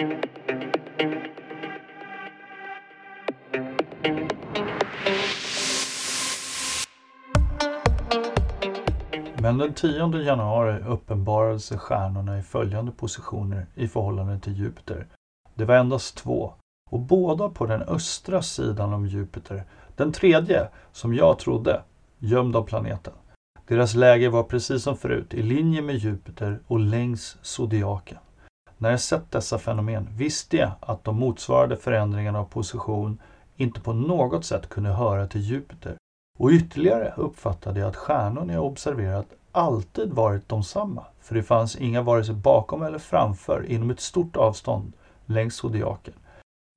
Men den 10 januari uppenbarade sig stjärnorna i följande positioner i förhållande till Jupiter. Det var endast två och båda på den östra sidan om Jupiter. Den tredje, som jag trodde, gömd av planeten. Deras läge var precis som förut, i linje med Jupiter och längs zodiaken. När jag sett dessa fenomen visste jag att de motsvarade förändringarna av position inte på något sätt kunde höra till Jupiter. Och ytterligare uppfattade jag att stjärnorna jag observerat alltid varit de samma, för det fanns inga vare sig bakom eller framför inom ett stort avstånd längs zodiaken.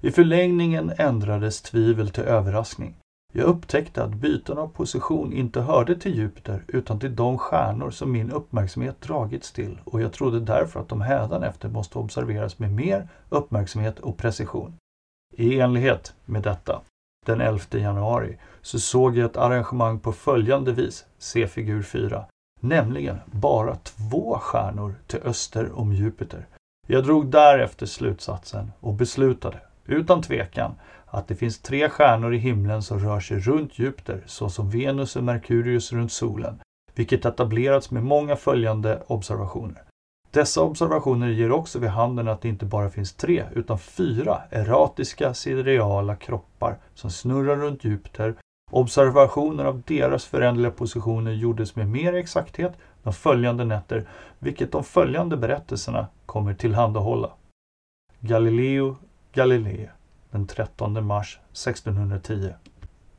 I förlängningen ändrades tvivel till överraskning. Jag upptäckte att byten av position inte hörde till Jupiter utan till de stjärnor som min uppmärksamhet dragits till och jag trodde därför att de hädanefter måste observeras med mer uppmärksamhet och precision. I enlighet med detta, den 11 januari, så såg jag ett arrangemang på följande vis, se figur 4, nämligen bara två stjärnor till öster om Jupiter. Jag drog därefter slutsatsen och beslutade, utan tvekan, att det finns tre stjärnor i himlen som rör sig runt Jupiter såsom Venus och Merkurius runt solen, vilket etablerats med många följande observationer. Dessa observationer ger också vid handen att det inte bara finns tre utan fyra erratiska sidereala kroppar som snurrar runt Jupiter. Observationer av deras föränderliga positioner gjordes med mer exakthet de följande nätter, vilket de följande berättelserna kommer tillhandahålla. Galileo Galilei den 13 mars 1610.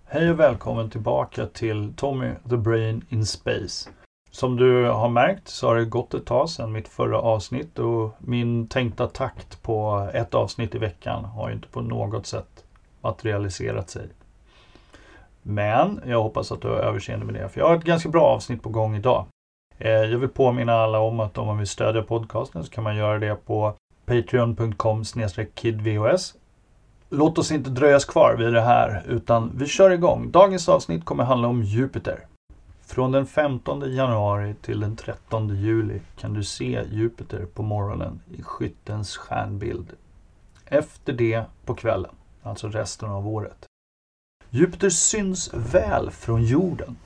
Hej och välkommen tillbaka till Tommy the Brain in Space. Som du har märkt så har det gått ett tag sedan mitt förra avsnitt och min tänkta takt på ett avsnitt i veckan har inte på något sätt materialiserat sig. Men jag hoppas att du har överseende med det, för jag har ett ganska bra avsnitt på gång idag. Eh, jag vill påminna alla om att om man vill stödja podcasten så kan man göra det på patreon.com kidvhs Låt oss inte dröjas kvar vid det här utan vi kör igång. Dagens avsnitt kommer handla om Jupiter. Från den 15 januari till den 13 juli kan du se Jupiter på morgonen i skyttens stjärnbild. Efter det på kvällen, alltså resten av året. Jupiter syns väl från jorden.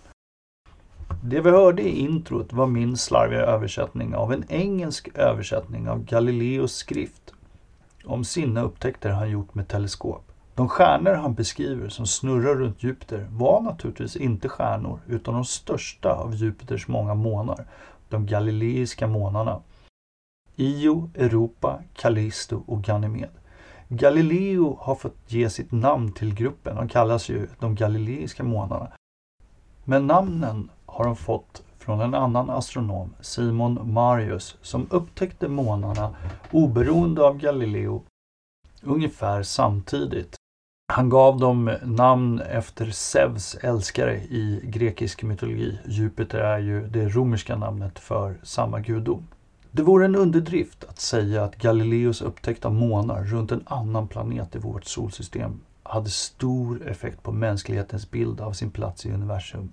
Det vi hörde i introt var min slarviga översättning av en engelsk översättning av Galileos skrift om sina upptäckter han gjort med teleskop. De stjärnor han beskriver som snurrar runt Jupiter var naturligtvis inte stjärnor utan de största av Jupiters många månar, de galileiska månarna. Io, Europa, Callisto och Ganymed. Galileo har fått ge sitt namn till gruppen, de kallas ju de galileiska månarna. Men namnen har de fått från en annan astronom, Simon Marius, som upptäckte månarna oberoende av Galileo ungefär samtidigt. Han gav dem namn efter Zeus älskare i grekisk mytologi. Jupiter är ju det romerska namnet för samma gudom. Det vore en underdrift att säga att Galileos upptäckt av månar runt en annan planet i vårt solsystem hade stor effekt på mänsklighetens bild av sin plats i universum.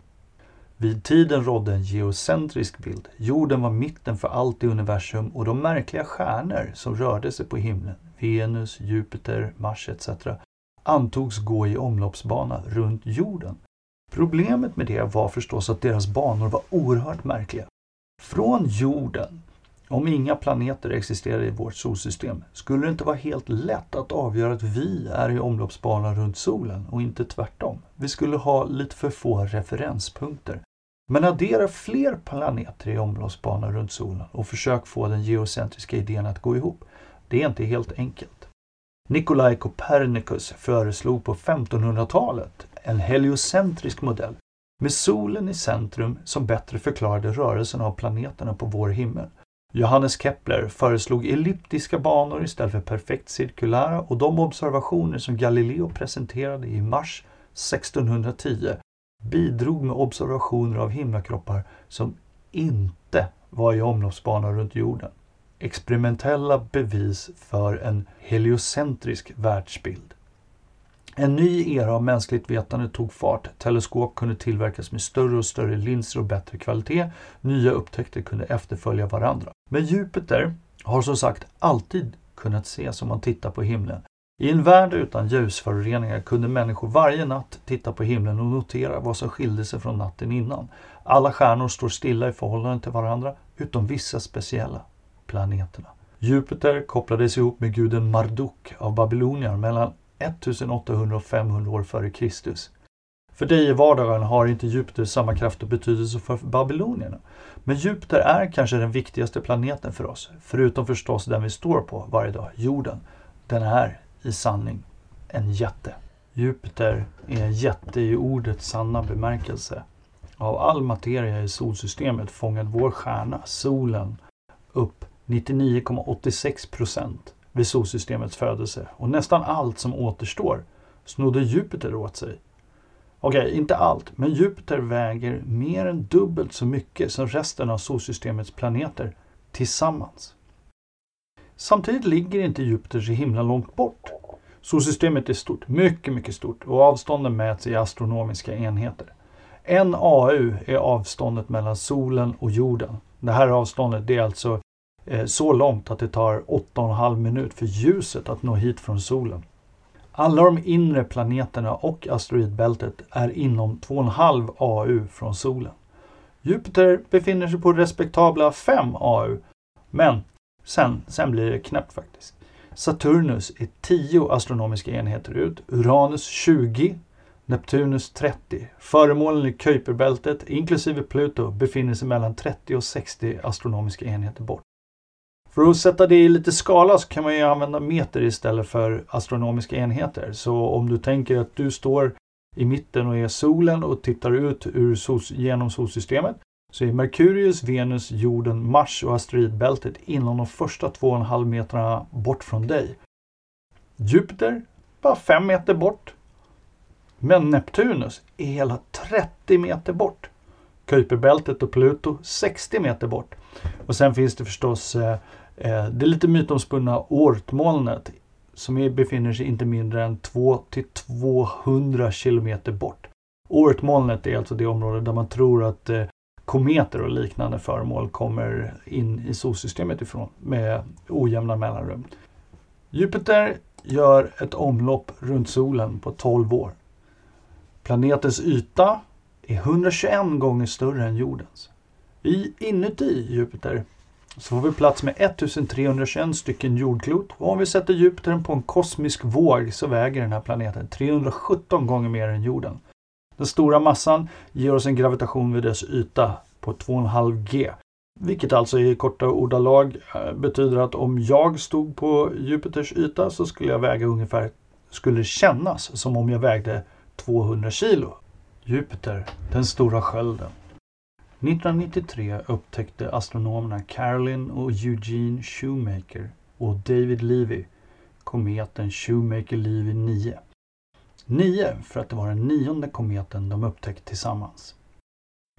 Vid tiden rådde en geocentrisk bild. Jorden var mitten för allt i universum och de märkliga stjärnor som rörde sig på himlen, Venus, Jupiter, Mars etc. antogs gå i omloppsbana runt jorden. Problemet med det var förstås att deras banor var oerhört märkliga. Från jorden, om inga planeter existerade i vårt solsystem, skulle det inte vara helt lätt att avgöra att vi är i omloppsbana runt solen och inte tvärtom. Vi skulle ha lite för få referenspunkter. Men addera fler planeter i omloppsbana runt solen och försök få den geocentriska idén att gå ihop. Det är inte helt enkelt. Nikolaj Copernicus föreslog på 1500-talet en heliocentrisk modell med solen i centrum som bättre förklarade rörelsen av planeterna på vår himmel. Johannes Kepler föreslog elliptiska banor istället för perfekt cirkulära och de observationer som Galileo presenterade i mars 1610 bidrog med observationer av himlakroppar som inte var i omloppsbana runt jorden. Experimentella bevis för en heliocentrisk världsbild. En ny era av mänskligt vetande tog fart. Teleskop kunde tillverkas med större och större linser och bättre kvalitet. Nya upptäckter kunde efterfölja varandra. Men Jupiter har som sagt alltid kunnat ses om man tittar på himlen. I en värld utan ljusföroreningar kunde människor varje natt titta på himlen och notera vad som skilde sig från natten innan. Alla stjärnor står stilla i förhållande till varandra, utom vissa speciella, planeterna. Jupiter kopplades ihop med guden Marduk av babylonier mellan 1800 och 500 år före Kristus. För dig i vardagen har inte Jupiter samma kraft och betydelse för babylonierna. Men Jupiter är kanske den viktigaste planeten för oss, förutom förstås den vi står på varje dag, jorden. Den är i sanning en jätte. Jupiter är en jätte i ordets sanna bemärkelse. Av all materia i solsystemet fångade vår stjärna, solen, upp 99,86 procent vid solsystemets födelse och nästan allt som återstår snodde Jupiter åt sig. Okej, okay, inte allt, men Jupiter väger mer än dubbelt så mycket som resten av solsystemets planeter tillsammans. Samtidigt ligger inte Jupiter så himla långt bort. Solsystemet är stort, mycket, mycket stort och avstånden mäts i astronomiska enheter. En AU är avståndet mellan solen och jorden. Det här avståndet är alltså eh, så långt att det tar 8,5 minut för ljuset att nå hit från solen. Alla de inre planeterna och asteroidbältet är inom 2,5 AU från solen. Jupiter befinner sig på respektabla 5 AU, men sen, sen blir det knäppt faktiskt. Saturnus är 10 astronomiska enheter ut, Uranus 20, Neptunus 30. Föremålen i Kuiperbältet, inklusive Pluto, befinner sig mellan 30 och 60 astronomiska enheter bort. För att sätta det i lite skala så kan man ju använda meter istället för astronomiska enheter. Så om du tänker att du står i mitten och är solen och tittar ut ur sol, genom solsystemet så är Merkurius, Venus, jorden, Mars och asteroidbältet inom de första 2,5 metrarna bort från dig. Jupiter bara 5 meter bort. Men Neptunus är hela 30 meter bort. Kuiperbältet och Pluto 60 meter bort. Och sen finns det förstås eh, eh det lite mytomspunna Oortmolnet som befinner sig inte mindre än 2 till 200 kilometer bort. Oortmolnet är alltså det område där man tror att eh, kometer och liknande föremål kommer in i solsystemet ifrån med ojämna mellanrum. Jupiter gör ett omlopp runt solen på 12 år. Planetens yta är 121 gånger större än jordens. I, inuti Jupiter så får vi plats med 1321 stycken jordklot och om vi sätter Jupiter på en kosmisk våg så väger den här planeten 317 gånger mer än jorden. Den stora massan ger oss en gravitation vid dess yta på 2,5 G. Vilket alltså i korta ordalag eh, betyder att om jag stod på Jupiters yta så skulle jag väga ungefär, skulle det kännas som om jag vägde 200 kilo. Jupiter, den stora skölden. 1993 upptäckte astronomerna Carolyn och Eugene Shoemaker och David Levy kometen Shoemaker-Levy 9. 9 för att det var den nionde kometen de upptäckt tillsammans.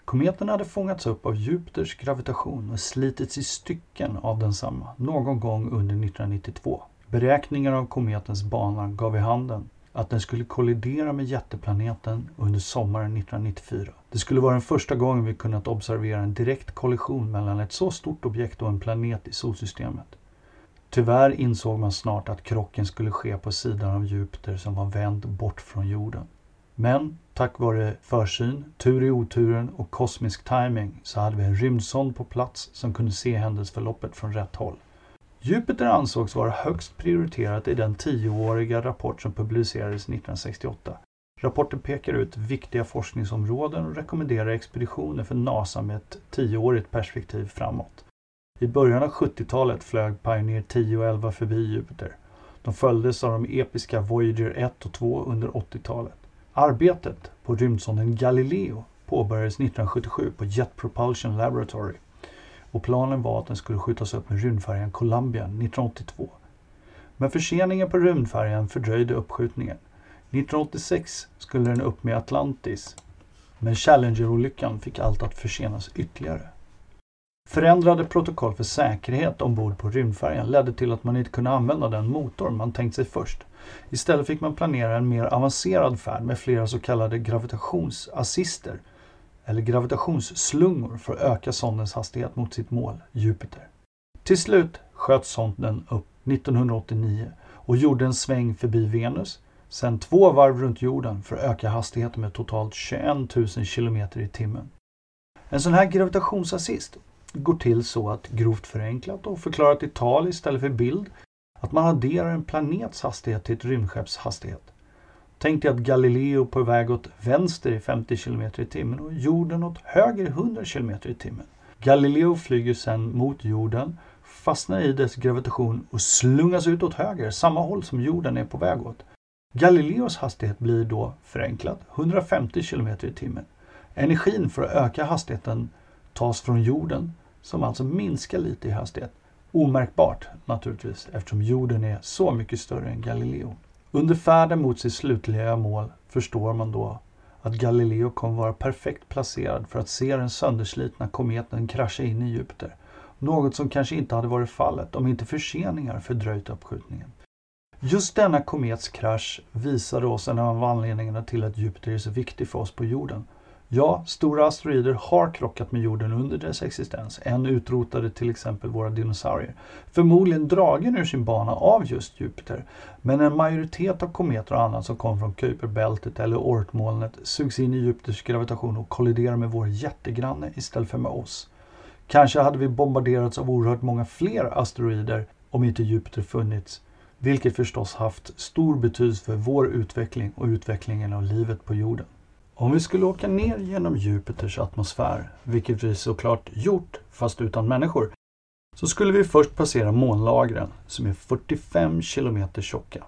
Kometen hade fångats upp av Jupiters gravitation och slitits i stycken av densamma någon gång under 1992. Beräkningar av kometens bana gav vid handen att den skulle kollidera med jätteplaneten under sommaren 1994. Det skulle vara den första gången vi kunnat observera en direkt kollision mellan ett så stort objekt och en planet i solsystemet. Tyvärr insåg man snart att krocken skulle ske på sidan av Jupiter som var vänd bort från jorden. Men tack vare försyn, tur i oturen och kosmisk timing så hade vi en rymdsond på plats som kunde se händelseförloppet från rätt håll. Jupiter ansågs vara högst prioriterat i den tioåriga rapport som publicerades 1968. Rapporten pekar ut viktiga forskningsområden och rekommenderar expeditioner för NASA med ett tioårigt perspektiv framåt. I början av 70-talet flög Pioneer 10 och 11 förbi Jupiter. De följdes av de episka Voyager 1 och 2 under 80-talet. Arbetet på rymdsonden Galileo påbörjades 1977 på Jet Propulsion Laboratory och planen var att den skulle skjutas upp med rymdfärjan Columbia 1982. Men förseningen på rymdfärjan fördröjde uppskjutningen. 1986 skulle den upp med Atlantis men Challenger-olyckan fick allt att försenas ytterligare. Förändrade protokoll för säkerhet ombord på rymdfärjan ledde till att man inte kunde använda den motor man tänkt sig först. Istället fick man planera en mer avancerad färd med flera så kallade gravitationsassister eller gravitationsslungor för att öka sondens hastighet mot sitt mål, Jupiter. Till slut sköts sonden upp 1989 och gjorde en sväng förbi Venus, sen två varv runt jorden för att öka hastigheten med totalt 21 000 km i timmen. En sån här gravitationsassist går till så att, grovt förenklat och förklarat i tal istället för bild, att man adderar en planets hastighet till ett rymdskepps hastighet. Tänk dig att Galileo på väg åt vänster i 50 km i timmen och jorden åt höger i 100 km i timmen. Galileo flyger sedan mot jorden, fastnar i dess gravitation och slungas ut åt höger, samma håll som jorden är på väg åt. Galileos hastighet blir då förenklad 150 km i timmen. Energin för att öka hastigheten tas från jorden som alltså minskar lite i hastighet. Omärkbart naturligtvis eftersom jorden är så mycket större än Galileo. Under färden mot sitt slutliga mål förstår man då att Galileo kommer vara perfekt placerad för att se den sönderslitna kometen krascha in i Jupiter. Något som kanske inte hade varit fallet om inte förseningar fördröjt uppskjutningen. Just denna komets krasch visade oss en av anledningarna till att Jupiter är så viktig för oss på jorden. Ja, stora asteroider har krockat med jorden under dess existens. En utrotade till exempel våra dinosaurier. Förmodligen dragen ur sin bana av just Jupiter. Men en majoritet av kometer och annat som kom från Kuiperbältet eller Oortmolnet sugs in i Jupiters gravitation och kolliderar med vår jättegranne istället för med oss. Kanske hade vi bombarderats av oerhört många fler asteroider om inte Jupiter funnits. Vilket förstås haft stor betydelse för vår utveckling och utvecklingen av livet på jorden. Om vi skulle åka ner genom Jupiters atmosfär, vilket vi såklart gjort fast utan människor, så skulle vi först passera månlagren som är 45 kilometer tjocka.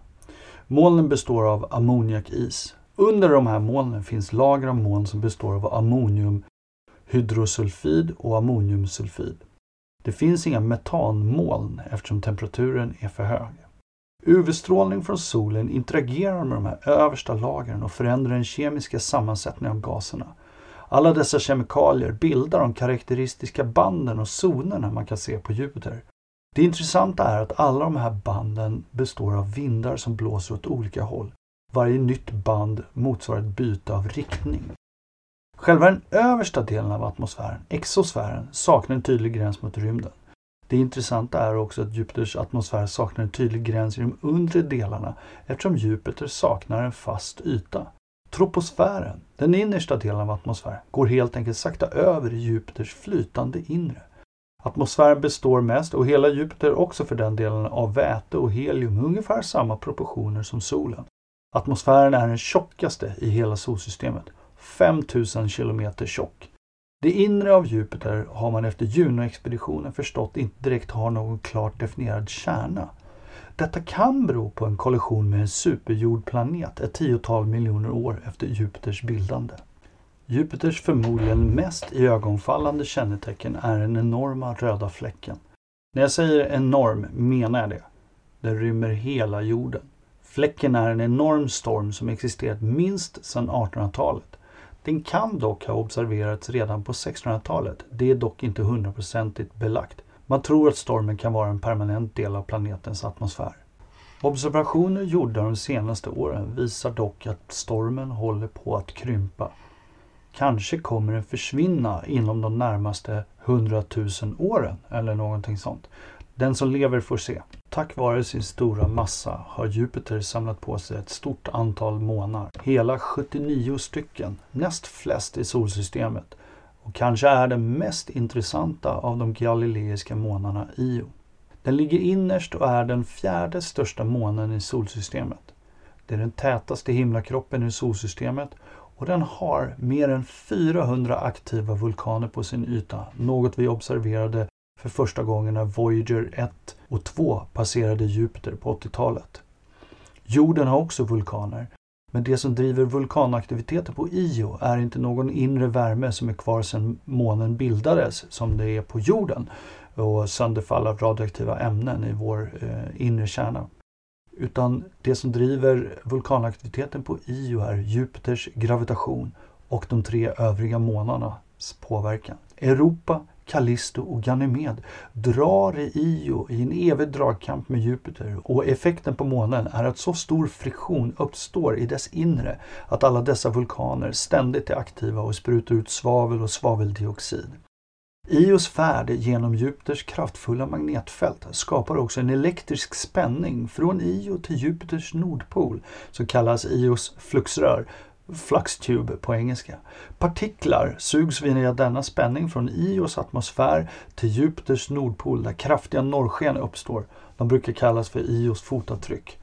Molnen består av ammoniakis. Under de här molnen finns lager av moln som består av ammoniumhydrosulfid och ammoniumsulfid. Det finns inga metanmoln eftersom temperaturen är för hög. UV-strålning från solen interagerar med de här översta lagren och förändrar den kemiska sammansättningen av gaserna. Alla dessa kemikalier bildar de karaktäristiska banden och zonerna man kan se på Jupiter. Det intressanta är att alla de här banden består av vindar som blåser åt olika håll. Varje nytt band motsvarar ett byte av riktning. Själva den översta delen av atmosfären, exosfären, saknar en tydlig gräns mot rymden. Det intressanta är också att Jupiters atmosfär saknar en tydlig gräns i de undre delarna eftersom Jupiter saknar en fast yta. Troposfären, den innersta delen av atmosfären, går helt enkelt sakta över i Jupiters flytande inre. Atmosfären består mest, och hela Jupiter också för den delen, av väte och helium med ungefär samma proportioner som solen. Atmosfären är den tjockaste i hela solsystemet, 5000 kilometer tjock. Det inre av Jupiter har man efter Juno-expeditionen förstått inte direkt har någon klart definierad kärna. Detta kan bero på en kollision med en superjordplanet ett tiotal miljoner år efter Jupiters bildande. Jupiters förmodligen mest iögonfallande kännetecken är den enorma röda fläcken. När jag säger enorm menar jag det. Den rymmer hela jorden. Fläcken är en enorm storm som existerat minst sedan 1800-talet. Den kan dock ha observerats redan på 1600-talet. Det är dock inte hundraprocentigt belagt. Man tror att stormen kan vara en permanent del av planetens atmosfär. Observationer gjorda de senaste åren visar dock att stormen håller på att krympa. Kanske kommer den försvinna inom de närmaste 100 000 åren eller någonting sånt. Den som lever får se. Tack vare sin stora massa har Jupiter samlat på sig ett stort antal månar. Hela 79 stycken, näst flest i solsystemet. Och kanske är den mest intressanta av de galileiska månarna Io. Den ligger innerst och är den fjärde största månen i solsystemet. Det är den tätaste himlakroppen i solsystemet och den har mer än 400 aktiva vulkaner på sin yta, något vi observerade för första gången när Voyager 1 och 2 passerade Jupiter på 80-talet. Jorden har också vulkaner, men det som driver vulkanaktiviteten på Io är inte någon inre värme som är kvar sedan månen bildades som det är på jorden och sönderfall av radioaktiva ämnen i vår eh, inre kärna. Utan det som driver vulkanaktiviteten på Io är Jupiters gravitation och de tre övriga månarnas påverkan. Europa, Callisto och Ganymed drar i Io i en evig dragkamp med Jupiter och effekten på månen är att så stor friktion uppstår i dess inre att alla dessa vulkaner ständigt är aktiva och sprutar ut svavel och svaveldioxid. Ios färd genom Jupiters kraftfulla magnetfält skapar också en elektrisk spänning från Io till Jupiters nordpol som kallas Ios fluxrör, fluxtube på engelska. Partiklar sugs via denna spänning från Ios atmosfär till Jupiters nordpol där kraftiga norrsken uppstår. De brukar kallas för Ios fotavtryck.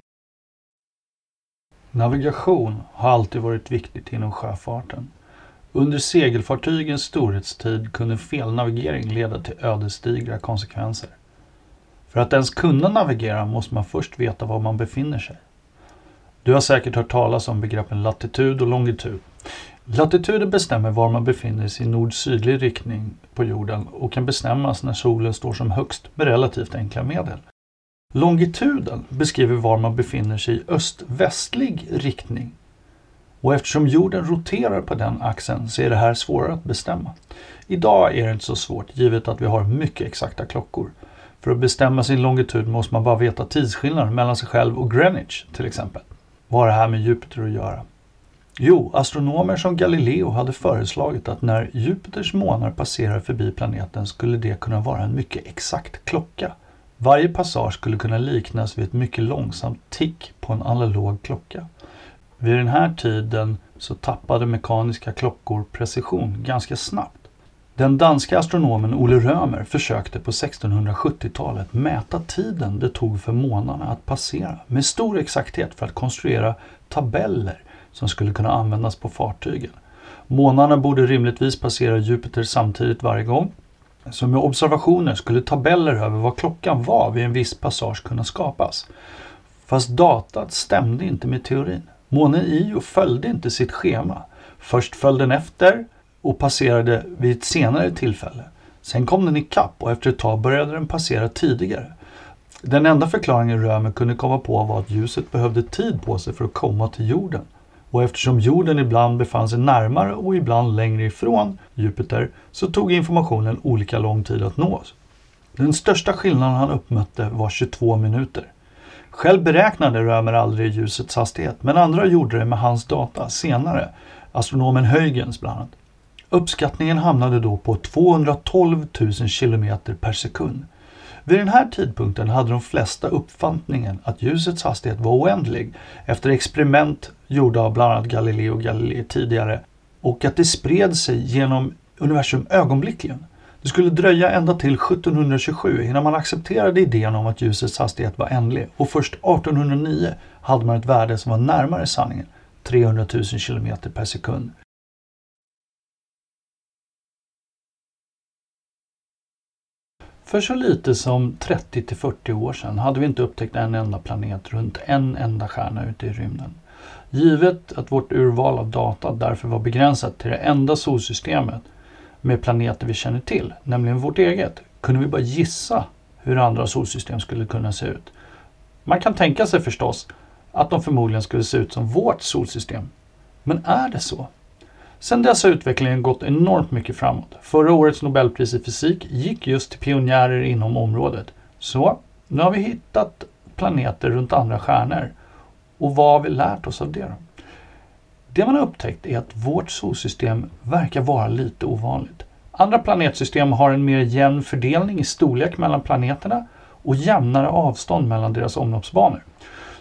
Navigation har alltid varit viktigt inom sjöfarten. Under segelfartygens storhetstid kunde felnavigering leda till ödesdigra konsekvenser. För att ens kunna navigera måste man först veta var man befinner sig. Du har säkert hört talas om begreppen latitud och longitud. Latituden bestämmer var man befinner sig i nord-sydlig riktning på jorden och kan bestämmas när solen står som högst med relativt enkla medel. Longituden beskriver var man befinner sig i öst-västlig riktning och eftersom jorden roterar på den axeln så är det här svårare att bestämma. Idag är det inte så svårt givet att vi har mycket exakta klockor. För att bestämma sin longitud måste man bara veta tidsskillnaden mellan sig själv och Greenwich till exempel. Vad har det här med Jupiter att göra? Jo, astronomer som Galileo hade föreslagit att när Jupiters månar passerar förbi planeten skulle det kunna vara en mycket exakt klocka. Varje passage skulle kunna liknas vid ett mycket långsamt tick på en analog klocka. Vid den här tiden så tappade mekaniska klockor precision ganska snabbt. Den danska astronomen Ole Römer försökte på 1670-talet mäta tiden det tog för månarna att passera med stor exakthet för att konstruera tabeller som skulle kunna användas på fartygen. Månarna borde rimligtvis passera Jupiter samtidigt varje gång. Så med observationer skulle tabeller över vad klockan var vid en viss passage kunna skapas. Fast datat stämde inte med teorin. Månen Io följde inte sitt schema. Först följde den efter och passerade vid ett senare tillfälle. Sen kom den ikapp och efter ett tag började den passera tidigare. Den enda förklaringen Römer kunde komma på var att ljuset behövde tid på sig för att komma till jorden. Och eftersom jorden ibland befann sig närmare och ibland längre ifrån Jupiter så tog informationen olika lång tid att nås. Den största skillnaden han uppmätte var 22 minuter. Själv beräknade Römer aldrig ljusets hastighet, men andra gjorde det med hans data senare, astronomen Huygens bland annat. Uppskattningen hamnade då på 212 000 km per sekund. Vid den här tidpunkten hade de flesta uppfattningen att ljusets hastighet var oändlig efter experiment gjorda av bland annat Galileo Galilei tidigare och att det spred sig genom universum ögonblickligen. Det skulle dröja ända till 1727 innan man accepterade idén om att ljusets hastighet var ändlig och först 1809 hade man ett värde som var närmare sanningen, 300 000 km per sekund. För så lite som 30 till 40 år sedan hade vi inte upptäckt en enda planet runt en enda stjärna ute i rymden. Givet att vårt urval av data därför var begränsat till det enda solsystemet med planeter vi känner till, nämligen vårt eget, kunde vi bara gissa hur andra solsystem skulle kunna se ut. Man kan tänka sig förstås att de förmodligen skulle se ut som vårt solsystem. Men är det så? Sedan dess har utvecklingen gått enormt mycket framåt. Förra årets Nobelpris i fysik gick just till pionjärer inom området. Så, nu har vi hittat planeter runt andra stjärnor. Och vad har vi lärt oss av det då? Det man har upptäckt är att vårt solsystem verkar vara lite ovanligt. Andra planetsystem har en mer jämn fördelning i storlek mellan planeterna och jämnare avstånd mellan deras omloppsbanor.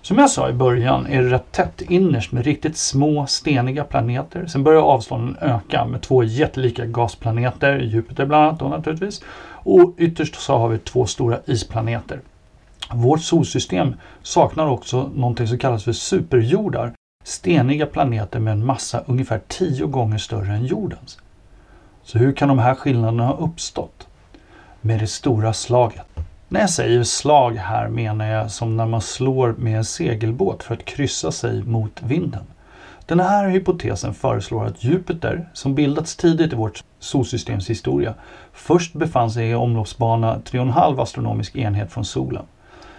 Som jag sa i början är det rätt tätt innerst med riktigt små steniga planeter. Sen börjar avstånden öka med två jättelika gasplaneter, Jupiter bland annat då naturligtvis. Och ytterst så har vi två stora isplaneter. Vårt solsystem saknar också någonting som kallas för superjordar steniga planeter med en massa ungefär tio gånger större än jordens. Så hur kan de här skillnaderna ha uppstått? Med det stora slaget. När jag säger slag här menar jag som när man slår med en segelbåt för att kryssa sig mot vinden. Den här hypotesen föreslår att Jupiter, som bildats tidigt i vårt solsystems historia, först befann sig i omloppsbana 3,5 astronomisk enhet från solen.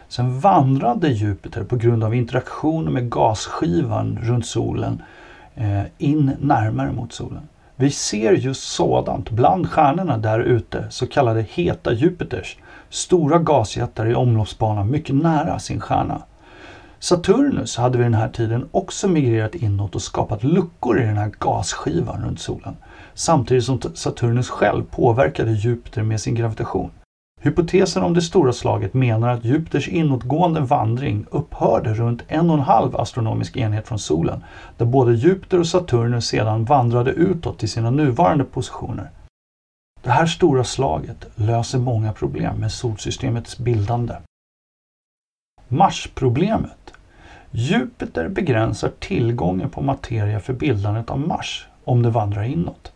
Sen vandrade Jupiter på grund av interaktion med gasskivan runt solen eh, in närmare mot solen. Vi ser just sådant bland stjärnorna där ute, så kallade heta Jupiters, stora gasjättar i omloppsbana mycket nära sin stjärna. Saturnus hade vid den här tiden också migrerat inåt och skapat luckor i den här gasskivan runt solen. samtidigt som Saturnus själv påverkade Jupiter med sin gravitation. Hypotesen om det stora slaget menar att Jupiters inåtgående vandring upphörde runt en och en halv astronomisk enhet från solen, där både Jupiter och Saturnus sedan vandrade utåt till sina nuvarande positioner. Det här stora slaget löser många problem med solsystemets bildande. Marsproblemet. Jupiter begränsar tillgången på materia för bildandet av Mars om det vandrar inåt.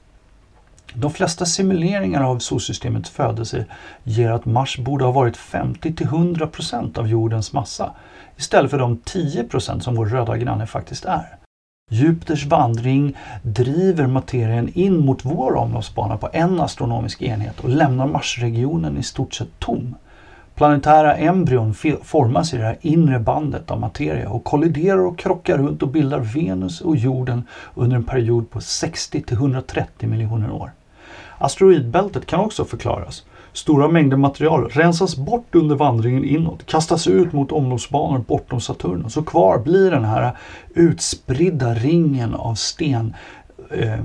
De flesta simuleringar av solsystemets födelse ger att Mars borde ha varit 50-100% av jordens massa istället för de 10% som vår röda granne faktiskt är. Jupiters vandring driver materien in mot vår omloppsbana på en astronomisk enhet och lämnar Marsregionen i stort sett tom. Planetära embryon formas i det här inre bandet av materia och kolliderar och krockar runt och bildar Venus och jorden under en period på 60 130 miljoner år. Asteroidbältet kan också förklaras. Stora mängder material rensas bort under vandringen inåt, kastas ut mot omloppsbanor bortom Saturnus och kvar blir den här utspridda ringen av sten, eh,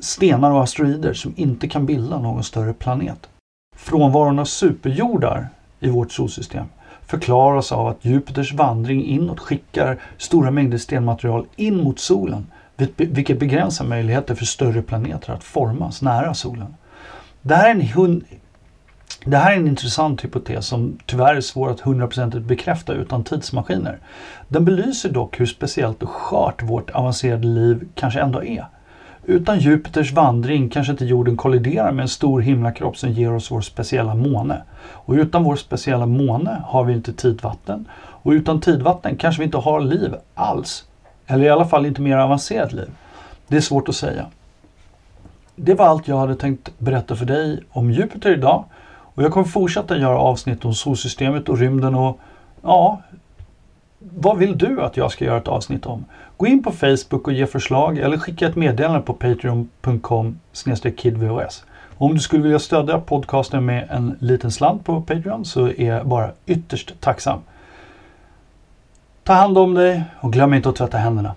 stenar och asteroider som inte kan bilda någon större planet. Frånvaron av superjordar i vårt solsystem förklaras av att Jupiters vandring inåt skickar stora mängder stenmaterial in mot solen vilket begränsar möjligheter för större planeter att formas nära solen. Det här är en, det här är en intressant hypotes som tyvärr är svår att hundraprocentigt bekräfta utan tidsmaskiner. Den belyser dock hur speciellt och skört vårt avancerade liv kanske ändå är. Utan Jupiters vandring kanske inte jorden kolliderar med en stor himlakropp som ger oss vår speciella måne. Och utan vår speciella måne har vi inte tidvatten. Och utan tidvatten kanske vi inte har liv alls. Eller i alla fall inte mer avancerat liv. Det är svårt att säga. Det var allt jag hade tänkt berätta för dig om Jupiter idag. Och jag kommer fortsätta göra avsnitt om solsystemet och rymden och ja, vad vill du att jag ska göra ett avsnitt om? Gå in på Facebook och ge förslag eller skicka ett meddelande på patreon.com kidvhs. Om du skulle vilja stödja podcasten med en liten slant på Patreon så är jag bara ytterst tacksam. Ta hand om dig och glöm inte att tvätta händerna.